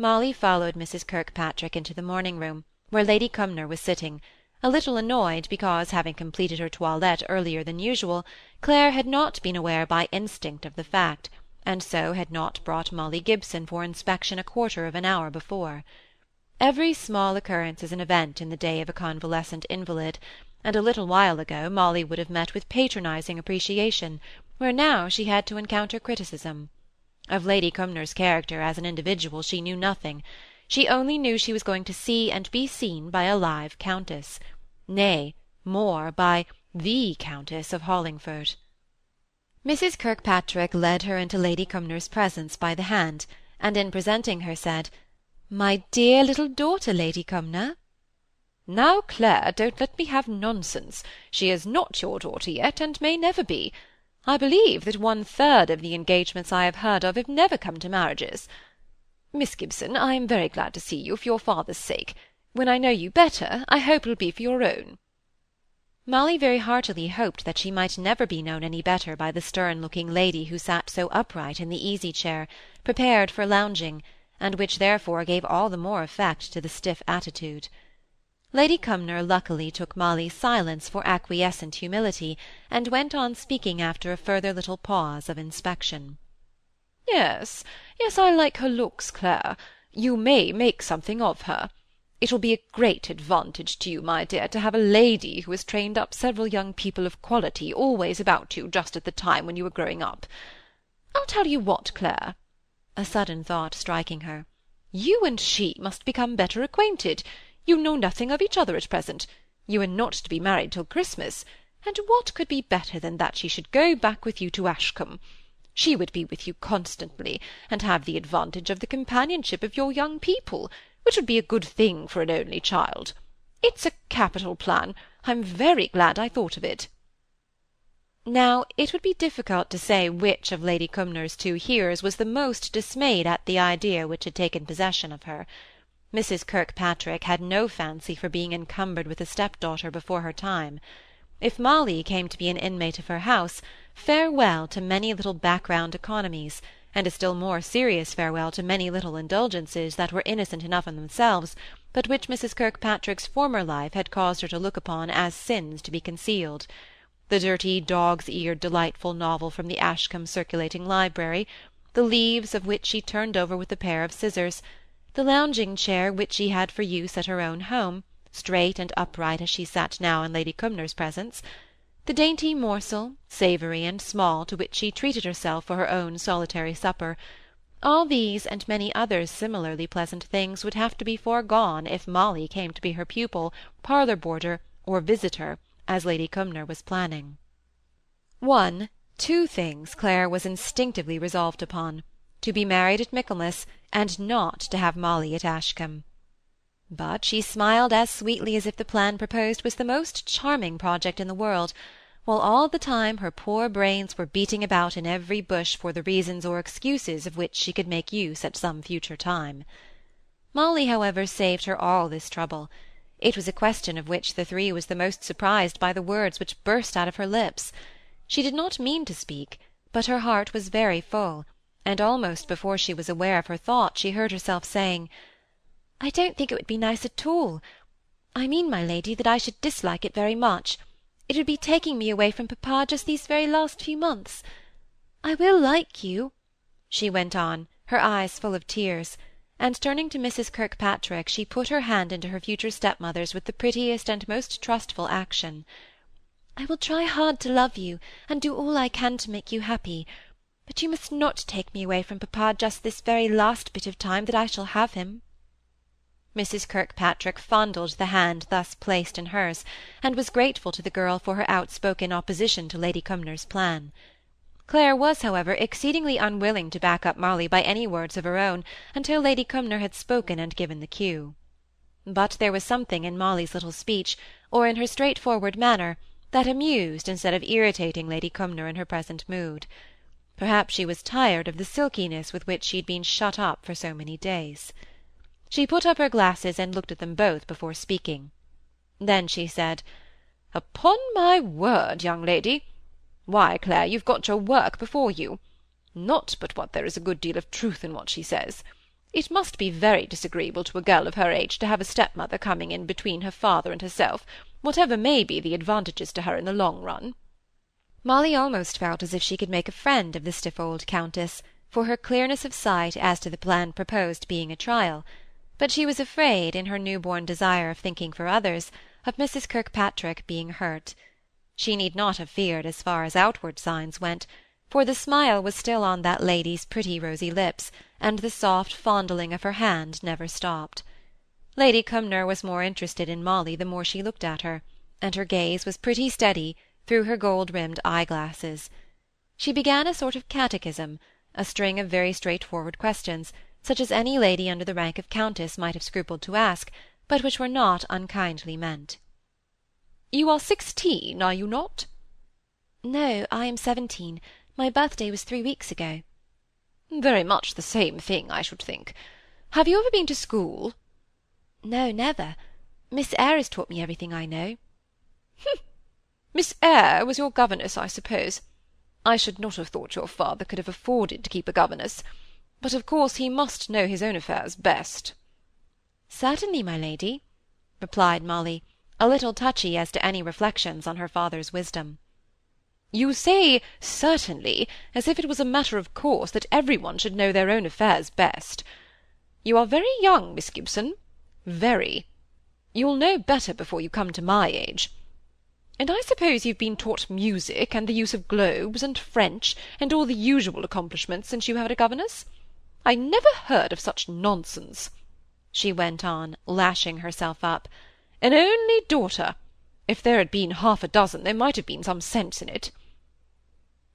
Molly followed Mrs. Kirkpatrick into the morning-room, where Lady Cumnor was sitting, a little annoyed because, having completed her toilette earlier than usual, Clare had not been aware by instinct of the fact, and so had not brought Molly Gibson for inspection a quarter of an hour before. Every small occurrence is an event in the day of a convalescent invalid, and a little while ago Molly would have met with patronizing appreciation, where now she had to encounter criticism. Of Lady Cumnor's character as an individual she knew nothing; she only knew she was going to see and be seen by a live countess; nay, more, by the Countess of Hollingford. Mrs. Kirkpatrick led her into Lady Cumnor's presence by the hand, and in presenting her said, "My dear little daughter, Lady Cumnor." "Now, Clare, don't let me have nonsense. She is not your daughter yet, and may never be. I believe that one third of the engagements I have heard of have never come to marriages. Miss Gibson, I am very glad to see you for your father's sake. When I know you better, I hope it will be for your own." Molly very heartily hoped that she might never be known any better by the stern-looking lady who sat so upright in the easy-chair, prepared for lounging, and which therefore gave all the more effect to the stiff attitude. Lady Cumnor luckily took Molly's silence for acquiescent humility, and went on speaking after a further little pause of inspection. "Yes, yes, I like her looks, Clare. You may make something of her. It will be a great advantage to you, my dear, to have a lady who has trained up several young people of quality always about you just at the time when you are growing up. I'll tell you what, Clare," a sudden thought striking her, "you and she must become better acquainted. You know nothing of each other at present. You are not to be married till Christmas, and what could be better than that she should go back with you to Ashcombe? She would be with you constantly, and have the advantage of the companionship of your young people, which would be a good thing for an only child. It's a capital plan. I'm very glad I thought of it." Now it would be difficult to say which of Lady Cumnor's two hearers was the most dismayed at the idea which had taken possession of her. Mrs. Kirkpatrick had no fancy for being encumbered with a step-daughter before her time. If Molly came to be an inmate of her house, farewell to many little background economies, and a still more serious farewell to many little indulgences that were innocent enough in themselves, but which Mrs. Kirkpatrick's former life had caused her to look upon as sins to be concealed. The dirty dog's-eared delightful novel from the Ashcombe circulating library, the leaves of which she turned over with a pair of scissors, the lounging-chair which she had for use at her own home, straight and upright as she sat now in Lady Cumnor's presence, the dainty morsel, savoury and small, to which she treated herself for her own solitary supper, all these and many other similarly pleasant things would have to be foregone if Molly came to be her pupil, parlour-boarder, or visitor, as Lady Cumnor was planning. One, two things Clare was instinctively resolved upon to be married at Michaelmas, and not to have Molly at Ashcombe. But she smiled as sweetly as if the plan proposed was the most charming project in the world, while all the time her poor brains were beating about in every bush for the reasons or excuses of which she could make use at some future time. Molly, however, saved her all this trouble. It was a question of which the three was the most surprised by the words which burst out of her lips. She did not mean to speak, but her heart was very full, and almost before she was aware of her thought she heard herself saying, "I don't think it would be nice at all. I mean, my lady, that I should dislike it very much. It would be taking me away from papa just these very last few months. I will like you," she went on, her eyes full of tears, and turning to Mrs. Kirkpatrick she put her hand into her future stepmother's with the prettiest and most trustful action. "I will try hard to love you, and do all I can to make you happy but you must not take me away from papa just this very last bit of time that I shall have him." Mrs. Kirkpatrick fondled the hand thus placed in hers, and was grateful to the girl for her outspoken opposition to Lady Cumnor's plan. Clare was, however, exceedingly unwilling to back up Molly by any words of her own until Lady Cumnor had spoken and given the cue. But there was something in Molly's little speech, or in her straightforward manner, that amused instead of irritating Lady Cumnor in her present mood. Perhaps she was tired of the silkiness with which she had been shut up for so many days. She put up her glasses and looked at them both before speaking. Then she said, "Upon my word, young lady! Why, Clare, you've got your work before you. Not but what there is a good deal of truth in what she says. It must be very disagreeable to a girl of her age to have a stepmother coming in between her father and herself, whatever may be the advantages to her in the long run. Molly almost felt as if she could make a friend of the stiff old Countess, for her clearness of sight as to the plan proposed being a trial; but she was afraid, in her new-born desire of thinking for others, of Mrs. Kirkpatrick being hurt. She need not have feared as far as outward signs went, for the smile was still on that lady's pretty rosy lips, and the soft fondling of her hand never stopped. Lady Cumnor was more interested in Molly the more she looked at her, and her gaze was pretty steady through her gold-rimmed eye-glasses. She began a sort of catechism, a string of very straightforward questions, such as any lady under the rank of countess might have scrupled to ask, but which were not unkindly meant. You are sixteen, are you not? No, I am seventeen. My birthday was three weeks ago. Very much the same thing, I should think. Have you ever been to school? No, never. Miss Eyre has taught me everything I know. Miss Eyre was your governess, I suppose. I should not have thought your father could have afforded to keep a governess. But of course he must know his own affairs best. Certainly, my lady, replied Molly, a little touchy as to any reflections on her father's wisdom. You say certainly, as if it was a matter of course that every one should know their own affairs best. You are very young, Miss Gibson, very. You'll know better before you come to my age. And I suppose you've been taught music, and the use of globes, and French, and all the usual accomplishments since you had a governess? I never heard of such nonsense, she went on, lashing herself up. An only daughter! If there had been half a dozen, there might have been some sense in it.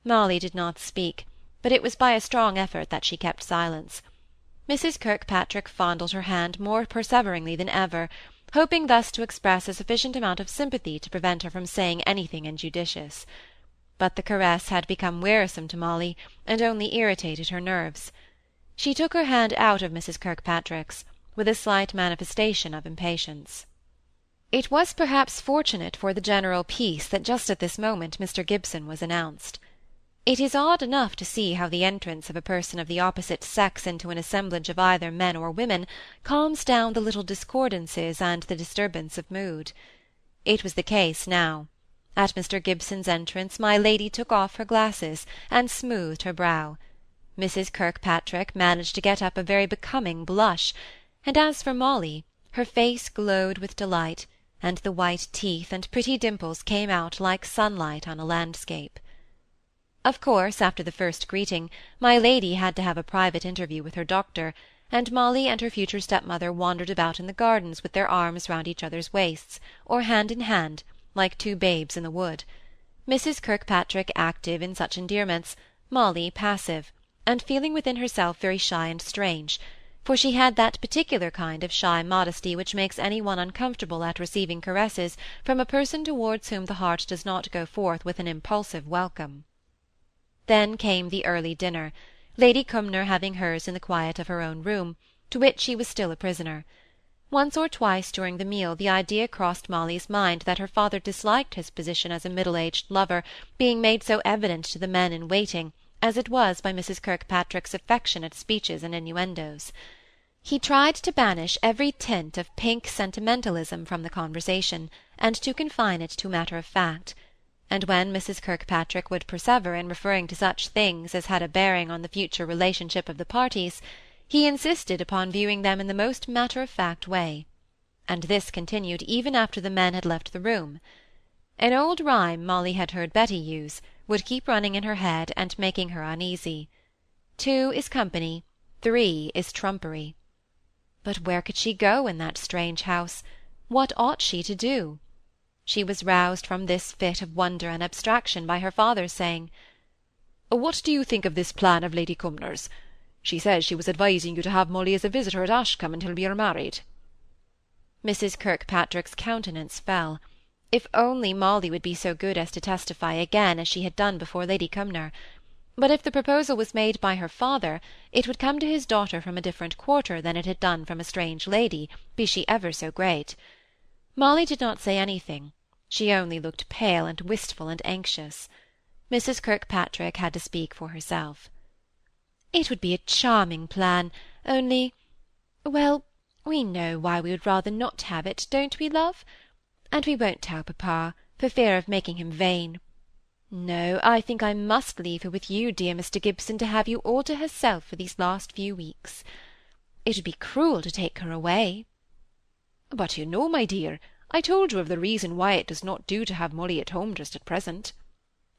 Molly did not speak, but it was by a strong effort that she kept silence. Mrs. Kirkpatrick fondled her hand more perseveringly than ever, hoping thus to express a sufficient amount of sympathy to prevent her from saying anything injudicious. But the caress had become wearisome to Molly, and only irritated her nerves. She took her hand out of Mrs. Kirkpatrick's, with a slight manifestation of impatience. It was perhaps fortunate for the general peace that just at this moment Mr. Gibson was announced. It is odd enough to see how the entrance of a person of the opposite sex into an assemblage of either men or women calms down the little discordances and the disturbance of mood. It was the case now. At Mr. Gibson's entrance my lady took off her glasses, and smoothed her brow. Mrs. Kirkpatrick managed to get up a very becoming blush, and as for Molly, her face glowed with delight, and the white teeth and pretty dimples came out like sunlight on a landscape. Of course, after the first greeting, my lady had to have a private interview with her doctor, and Molly and her future stepmother wandered about in the gardens with their arms round each other's waists, or hand in hand, like two babes in the wood; Mrs. Kirkpatrick active in such endearments, Molly passive, and feeling within herself very shy and strange, for she had that particular kind of shy modesty which makes any one uncomfortable at receiving caresses from a person towards whom the heart does not go forth with an impulsive welcome. Then came the early dinner, Lady Cumnor having hers in the quiet of her own room, to which she was still a prisoner. Once or twice during the meal the idea crossed Molly's mind that her father disliked his position as a middle-aged lover being made so evident to the men in waiting as it was by Mrs. Kirkpatrick's affectionate speeches and innuendoes. He tried to banish every tint of pink sentimentalism from the conversation, and to confine it to matter of fact and when Mrs. Kirkpatrick would persevere in referring to such things as had a bearing on the future relationship of the parties, he insisted upon viewing them in the most matter-of-fact way; and this continued even after the men had left the room. An old rhyme Molly had heard Betty use would keep running in her head and making her uneasy. Two is company, three is trumpery. But where could she go in that strange house? What ought she to do? She was roused from this fit of wonder and abstraction by her father saying, "What do you think of this plan of Lady Cumnor's? She says she was advising you to have Molly as a visitor at Ashcombe until we are married." Mrs. Kirkpatrick's countenance fell. If only Molly would be so good as to testify again as she had done before Lady Cumnor! But if the proposal was made by her father, it would come to his daughter from a different quarter than it had done from a strange lady, be she ever so great. Molly did not say anything; she only looked pale and wistful and anxious. Mrs. Kirkpatrick had to speak for herself. "It would be a charming plan, only Well, we know why we would rather not have it, don't we, love? And we won't tell papa, for fear of making him vain. No, I think I must leave her with you, dear Mr. Gibson, to have you all to herself for these last few weeks. It would be cruel to take her away. But you know, my dear, I told you of the reason why it does not do to have Molly at home just at present,"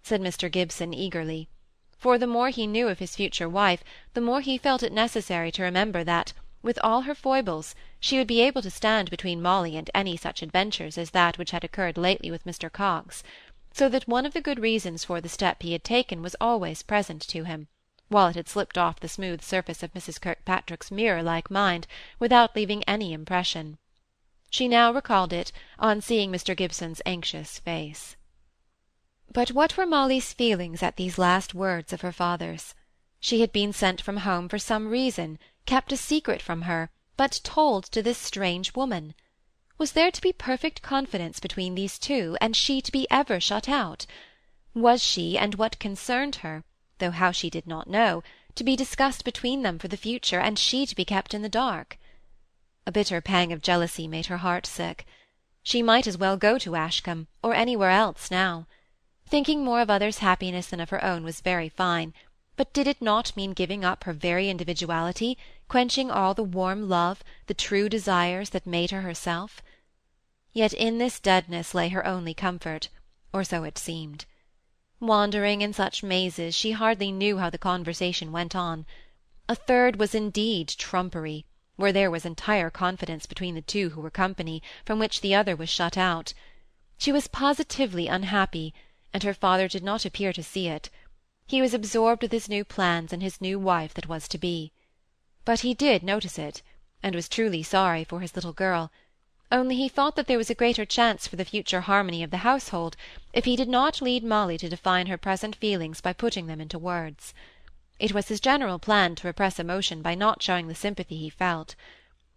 said Mr. Gibson, eagerly; for the more he knew of his future wife, the more he felt it necessary to remember that, with all her foibles, she would be able to stand between Molly and any such adventures as that which had occurred lately with Mr. Coxe so that one of the good reasons for the step he had taken was always present to him, while it had slipped off the smooth surface of Mrs. Kirkpatrick's mirror-like mind without leaving any impression. She now recalled it on seeing Mr. Gibson's anxious face. But what were Molly's feelings at these last words of her father's? She had been sent from home for some reason, kept a secret from her, but told to this strange woman. Was there to be perfect confidence between these two, and she to be ever shut out? Was she, and what concerned her, though how she did not know, to be discussed between them for the future, and she to be kept in the dark? A bitter pang of jealousy made her heart sick. She might as well go to Ashcombe, or anywhere else now. Thinking more of others' happiness than of her own was very fine, but did it not mean giving up her very individuality, quenching all the warm love, the true desires that made her herself? Yet in this deadness lay her only comfort, or so it seemed. Wandering in such mazes, she hardly knew how the conversation went on. A third was indeed trumpery, where there was entire confidence between the two who were company, from which the other was shut out. She was positively unhappy, and her father did not appear to see it. He was absorbed with his new plans and his new wife that was to be. But he did notice it, and was truly sorry for his little girl, only he thought that there was a greater chance for the future harmony of the household if he did not lead Molly to define her present feelings by putting them into words. It was his general plan to repress emotion by not showing the sympathy he felt.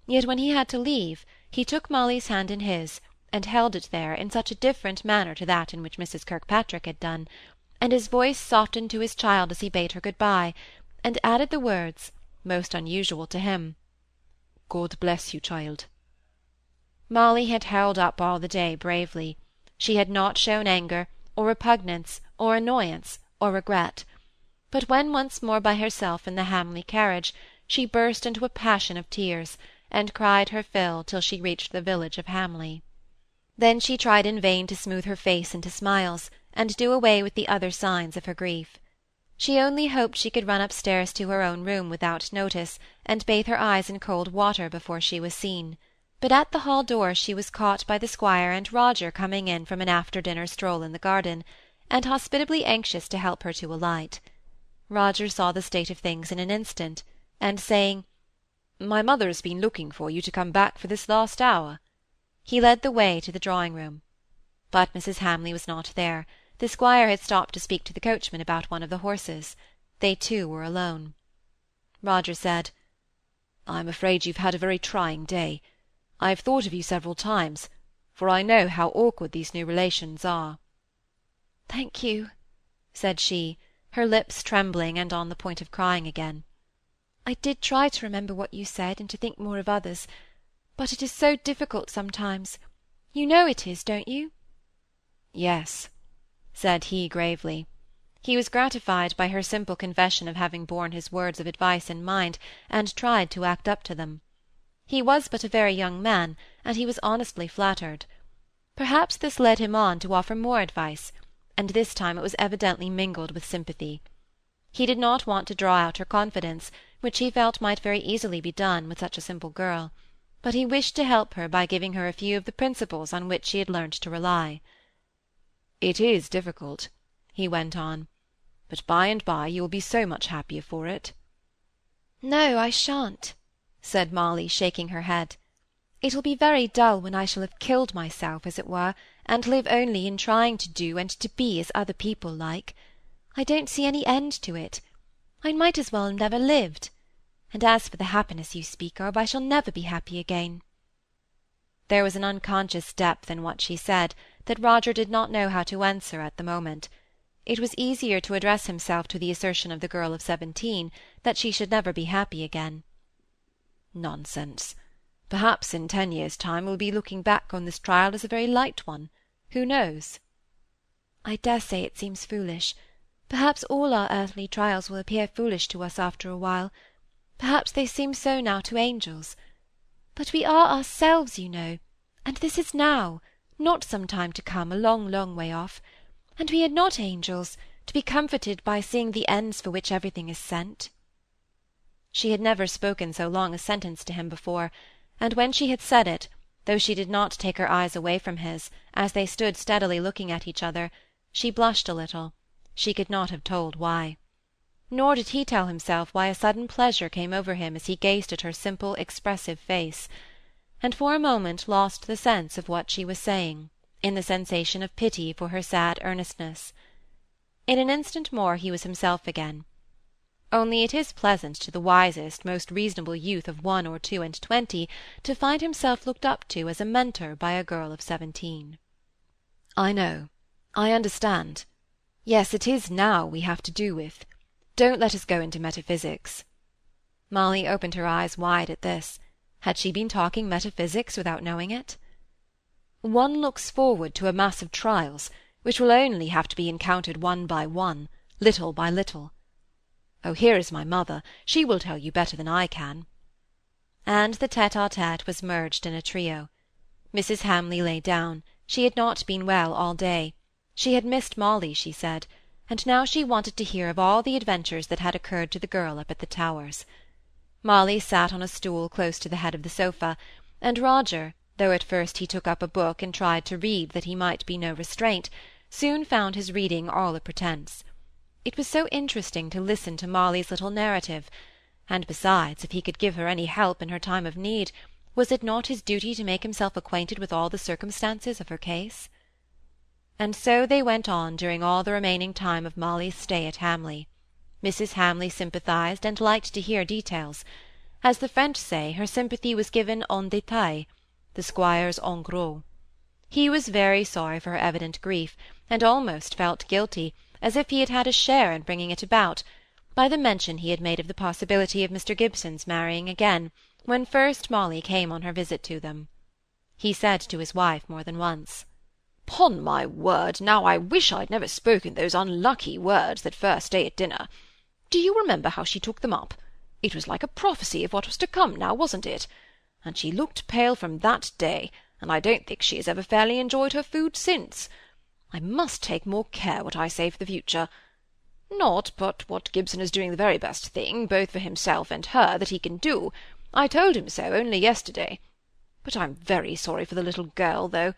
Yet when he had to leave, he took Molly's hand in his, and held it there in such a different manner to that in which Mrs. Kirkpatrick had done, and his voice softened to his child as he bade her good-bye, and added the words, most unusual to him, "God bless you, child." Molly had held up all the day bravely. She had not shown anger, or repugnance, or annoyance, or regret. But when once more by herself in the Hamley carriage, she burst into a passion of tears, and cried her fill till she reached the village of Hamley. Then she tried in vain to smooth her face into smiles, and do away with the other signs of her grief. She only hoped she could run upstairs to her own room without notice, and bathe her eyes in cold water before she was seen. But at the hall door she was caught by the squire and Roger coming in from an after-dinner stroll in the garden, and hospitably anxious to help her to alight. Roger saw the state of things in an instant, and saying, "My mother has been looking for you to come back for this last hour," he led the way to the drawing-room. But Mrs. Hamley was not there. The squire had stopped to speak to the coachman about one of the horses. They two were alone. Roger said, "I'm afraid you've had a very trying day. I have thought of you several times, for I know how awkward these new relations are." "Thank you," said she, her lips trembling and on the point of crying again. "I did try to remember what you said, and to think more of others, but it is so difficult sometimes. You know it is, don't you?" "Yes," said he gravely. He was gratified by her simple confession of having borne his words of advice in mind, and tried to act up to them. He was but a very young man, and he was honestly flattered. Perhaps this led him on to offer more advice, and this time it was evidently mingled with sympathy. He did not want to draw out her confidence, which he felt might very easily be done with such a simple girl, but he wished to help her by giving her a few of the principles on which she had learnt to rely. It is difficult," he went on, "but by and by you will be so much happier for it." "No, I shan't," said Molly, shaking her head. "It will be very dull when I shall have killed myself, as it were, and live only in trying to do and to be as other people like. I don't see any end to it. I might as well have never lived. And as for the happiness you speak of, I shall never be happy again." There was an unconscious depth in what she said that Roger did not know how to answer at the moment. It was easier to address himself to the assertion of the girl of seventeen, that she should never be happy again. Nonsense. Perhaps in ten years' time we'll be looking back on this trial as a very light one. Who knows? I dare say it seems foolish. Perhaps all our earthly trials will appear foolish to us after a while. Perhaps they seem so now to angels. But we are ourselves, you know, and this is now, not some time to come, a long, long way off. And we are not angels, to be comforted by seeing the ends for which everything is sent. She had never spoken so long a sentence to him before, and when she had said it, though she did not take her eyes away from his, as they stood steadily looking at each other, she blushed a little she could not have told why. Nor did he tell himself why a sudden pleasure came over him as he gazed at her simple, expressive face, and for a moment lost the sense of what she was saying, in the sensation of pity for her sad earnestness. In an instant more he was himself again. Only it is pleasant to the wisest, most reasonable youth of one or two and twenty to find himself looked up to as a mentor by a girl of seventeen. I know. I understand. Yes, it is now we have to do with. Don't let us go into metaphysics. Molly opened her eyes wide at this. Had she been talking metaphysics without knowing it? One looks forward to a mass of trials, which will only have to be encountered one by one, little by little. Oh, here is my mother. She will tell you better than I can. And the tête-à-tête was merged in a trio. Mrs. Hamley lay down. She had not been well all day. She had missed Molly, she said, and now she wanted to hear of all the adventures that had occurred to the girl up at the Towers. Molly sat on a stool close to the head of the sofa, and Roger, though at first he took up a book and tried to read that he might be no restraint, soon found his reading all a pretence. It was so interesting to listen to Molly's little narrative, and besides, if he could give her any help in her time of need, was it not his duty to make himself acquainted with all the circumstances of her case? And so they went on during all the remaining time of Molly's stay at Hamley. Mrs. Hamley sympathized and liked to hear details. As the French say, her sympathy was given en détail, the squire's en gros. He was very sorry for her evident grief, and almost felt guilty, as if he had had a share in bringing it about, by the mention he had made of the possibility of Mr. Gibson's marrying again, when first Molly came on her visit to them. He said to his wife more than once, "'Pon my word, now I wish I'd never spoken those unlucky words that first day at dinner. Do you remember how she took them up? It was like a prophecy of what was to come now, wasn't it? And she looked pale from that day, and I don't think she has ever fairly enjoyed her food since. I must take more care what I say for the future. Not but what Gibson is doing the very best thing, both for himself and her, that he can do. I told him so only yesterday. But I'm very sorry for the little girl, though.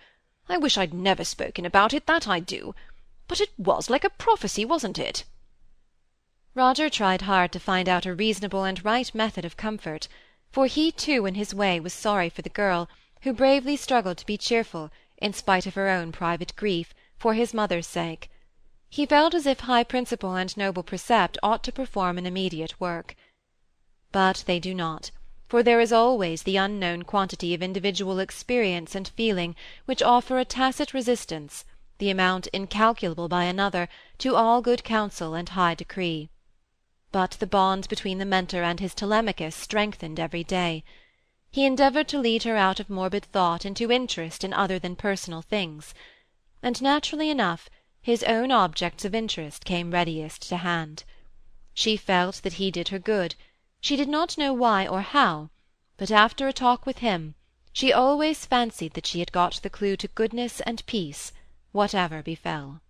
I wish I'd never spoken about it, that I do. But it was like a prophecy, wasn't it?" Roger tried hard to find out a reasonable and right method of comfort, for he too in his way was sorry for the girl, who bravely struggled to be cheerful, in spite of her own private grief, for his mother's sake. He felt as if high principle and noble precept ought to perform an immediate work. But they do not for there is always the unknown quantity of individual experience and feeling which offer a tacit resistance, the amount incalculable by another, to all good counsel and high decree. But the bond between the mentor and his Telemachus strengthened every day. He endeavoured to lead her out of morbid thought into interest in other than personal things, and naturally enough his own objects of interest came readiest to hand. She felt that he did her good, she did not know why or how, but after a talk with him she always fancied that she had got the clue to goodness and peace, whatever befell.